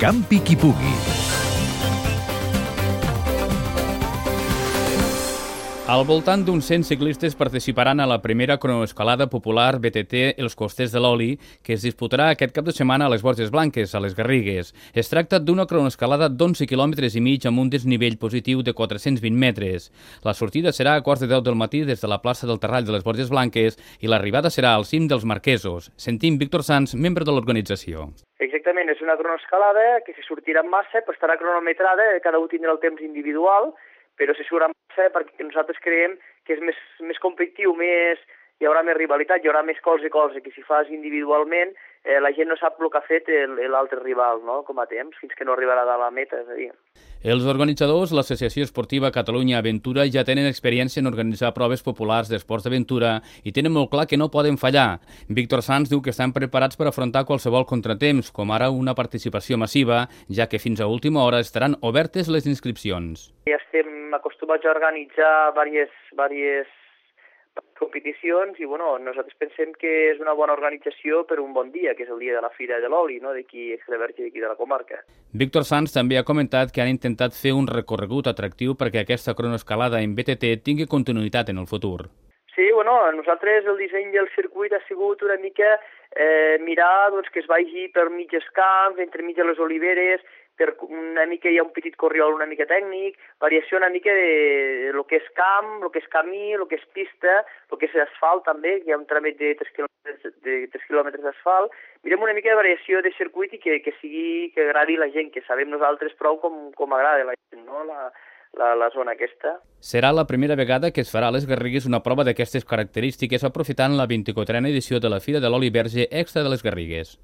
Campi Kipugi. Al voltant d'uns 100 ciclistes participaran a la primera cronoescalada popular BTT Els Costers de l'Oli, que es disputarà aquest cap de setmana a les Borges Blanques, a les Garrigues. Es tracta d'una cronoescalada d'11 km i mig amb un desnivell positiu de 420 metres. La sortida serà a quarts de 10 del matí des de la plaça del Terrall de les Borges Blanques i l'arribada serà al cim dels Marquesos. Sentim Víctor Sanz, membre de l'organització. Exactament, és una cronoescalada que si sortirà en massa pues, estarà cronometrada, cada un tindrà el temps individual, però se surt massa perquè nosaltres creiem que és més, més competitiu, més, hi haurà més rivalitat, hi haurà més colze a colze, que si fas individualment eh, la gent no sap el que ha fet l'altre rival, no?, com a temps, fins que no arribarà a la meta, és a dir. Els organitzadors, l'Associació Esportiva Catalunya Aventura, ja tenen experiència en organitzar proves populars d'esports d'aventura i tenen molt clar que no poden fallar. Víctor Sanz diu que estan preparats per afrontar qualsevol contratemps, com ara una participació massiva, ja que fins a última hora estaran obertes les inscripcions. Ja estem acostumats a organitzar diverses, diverses competicions i bueno, nosaltres pensem que és una bona organització per un bon dia, que és el dia de la Fira de l'Oli, no? d'aquí Extreverge, d'aquí de la comarca. Víctor Sanz també ha comentat que han intentat fer un recorregut atractiu perquè aquesta cronoescalada en BTT tingui continuïtat en el futur. Sí, bueno, nosaltres el disseny del circuit ha sigut una mica eh, mirar doncs, que es vagi per mitges camps, entre mig de les oliveres, per una mica hi ha un petit corriol una mica tècnic, variació una mica de lo que és camp, lo que és camí, lo que és pista, lo que és asfalt també, hi ha un tràmit de 3 quilòmetres, de 3 quilòmetres d'asfalt. Mirem una mica de variació de circuit i que, que sigui, que agradi la gent, que sabem nosaltres prou com, com agrada la gent, no? La, la, la zona aquesta. Serà la primera vegada que es farà a les Garrigues una prova d'aquestes característiques aprofitant la 24a edició de la Fira de l'Oli Verge Extra de les Garrigues.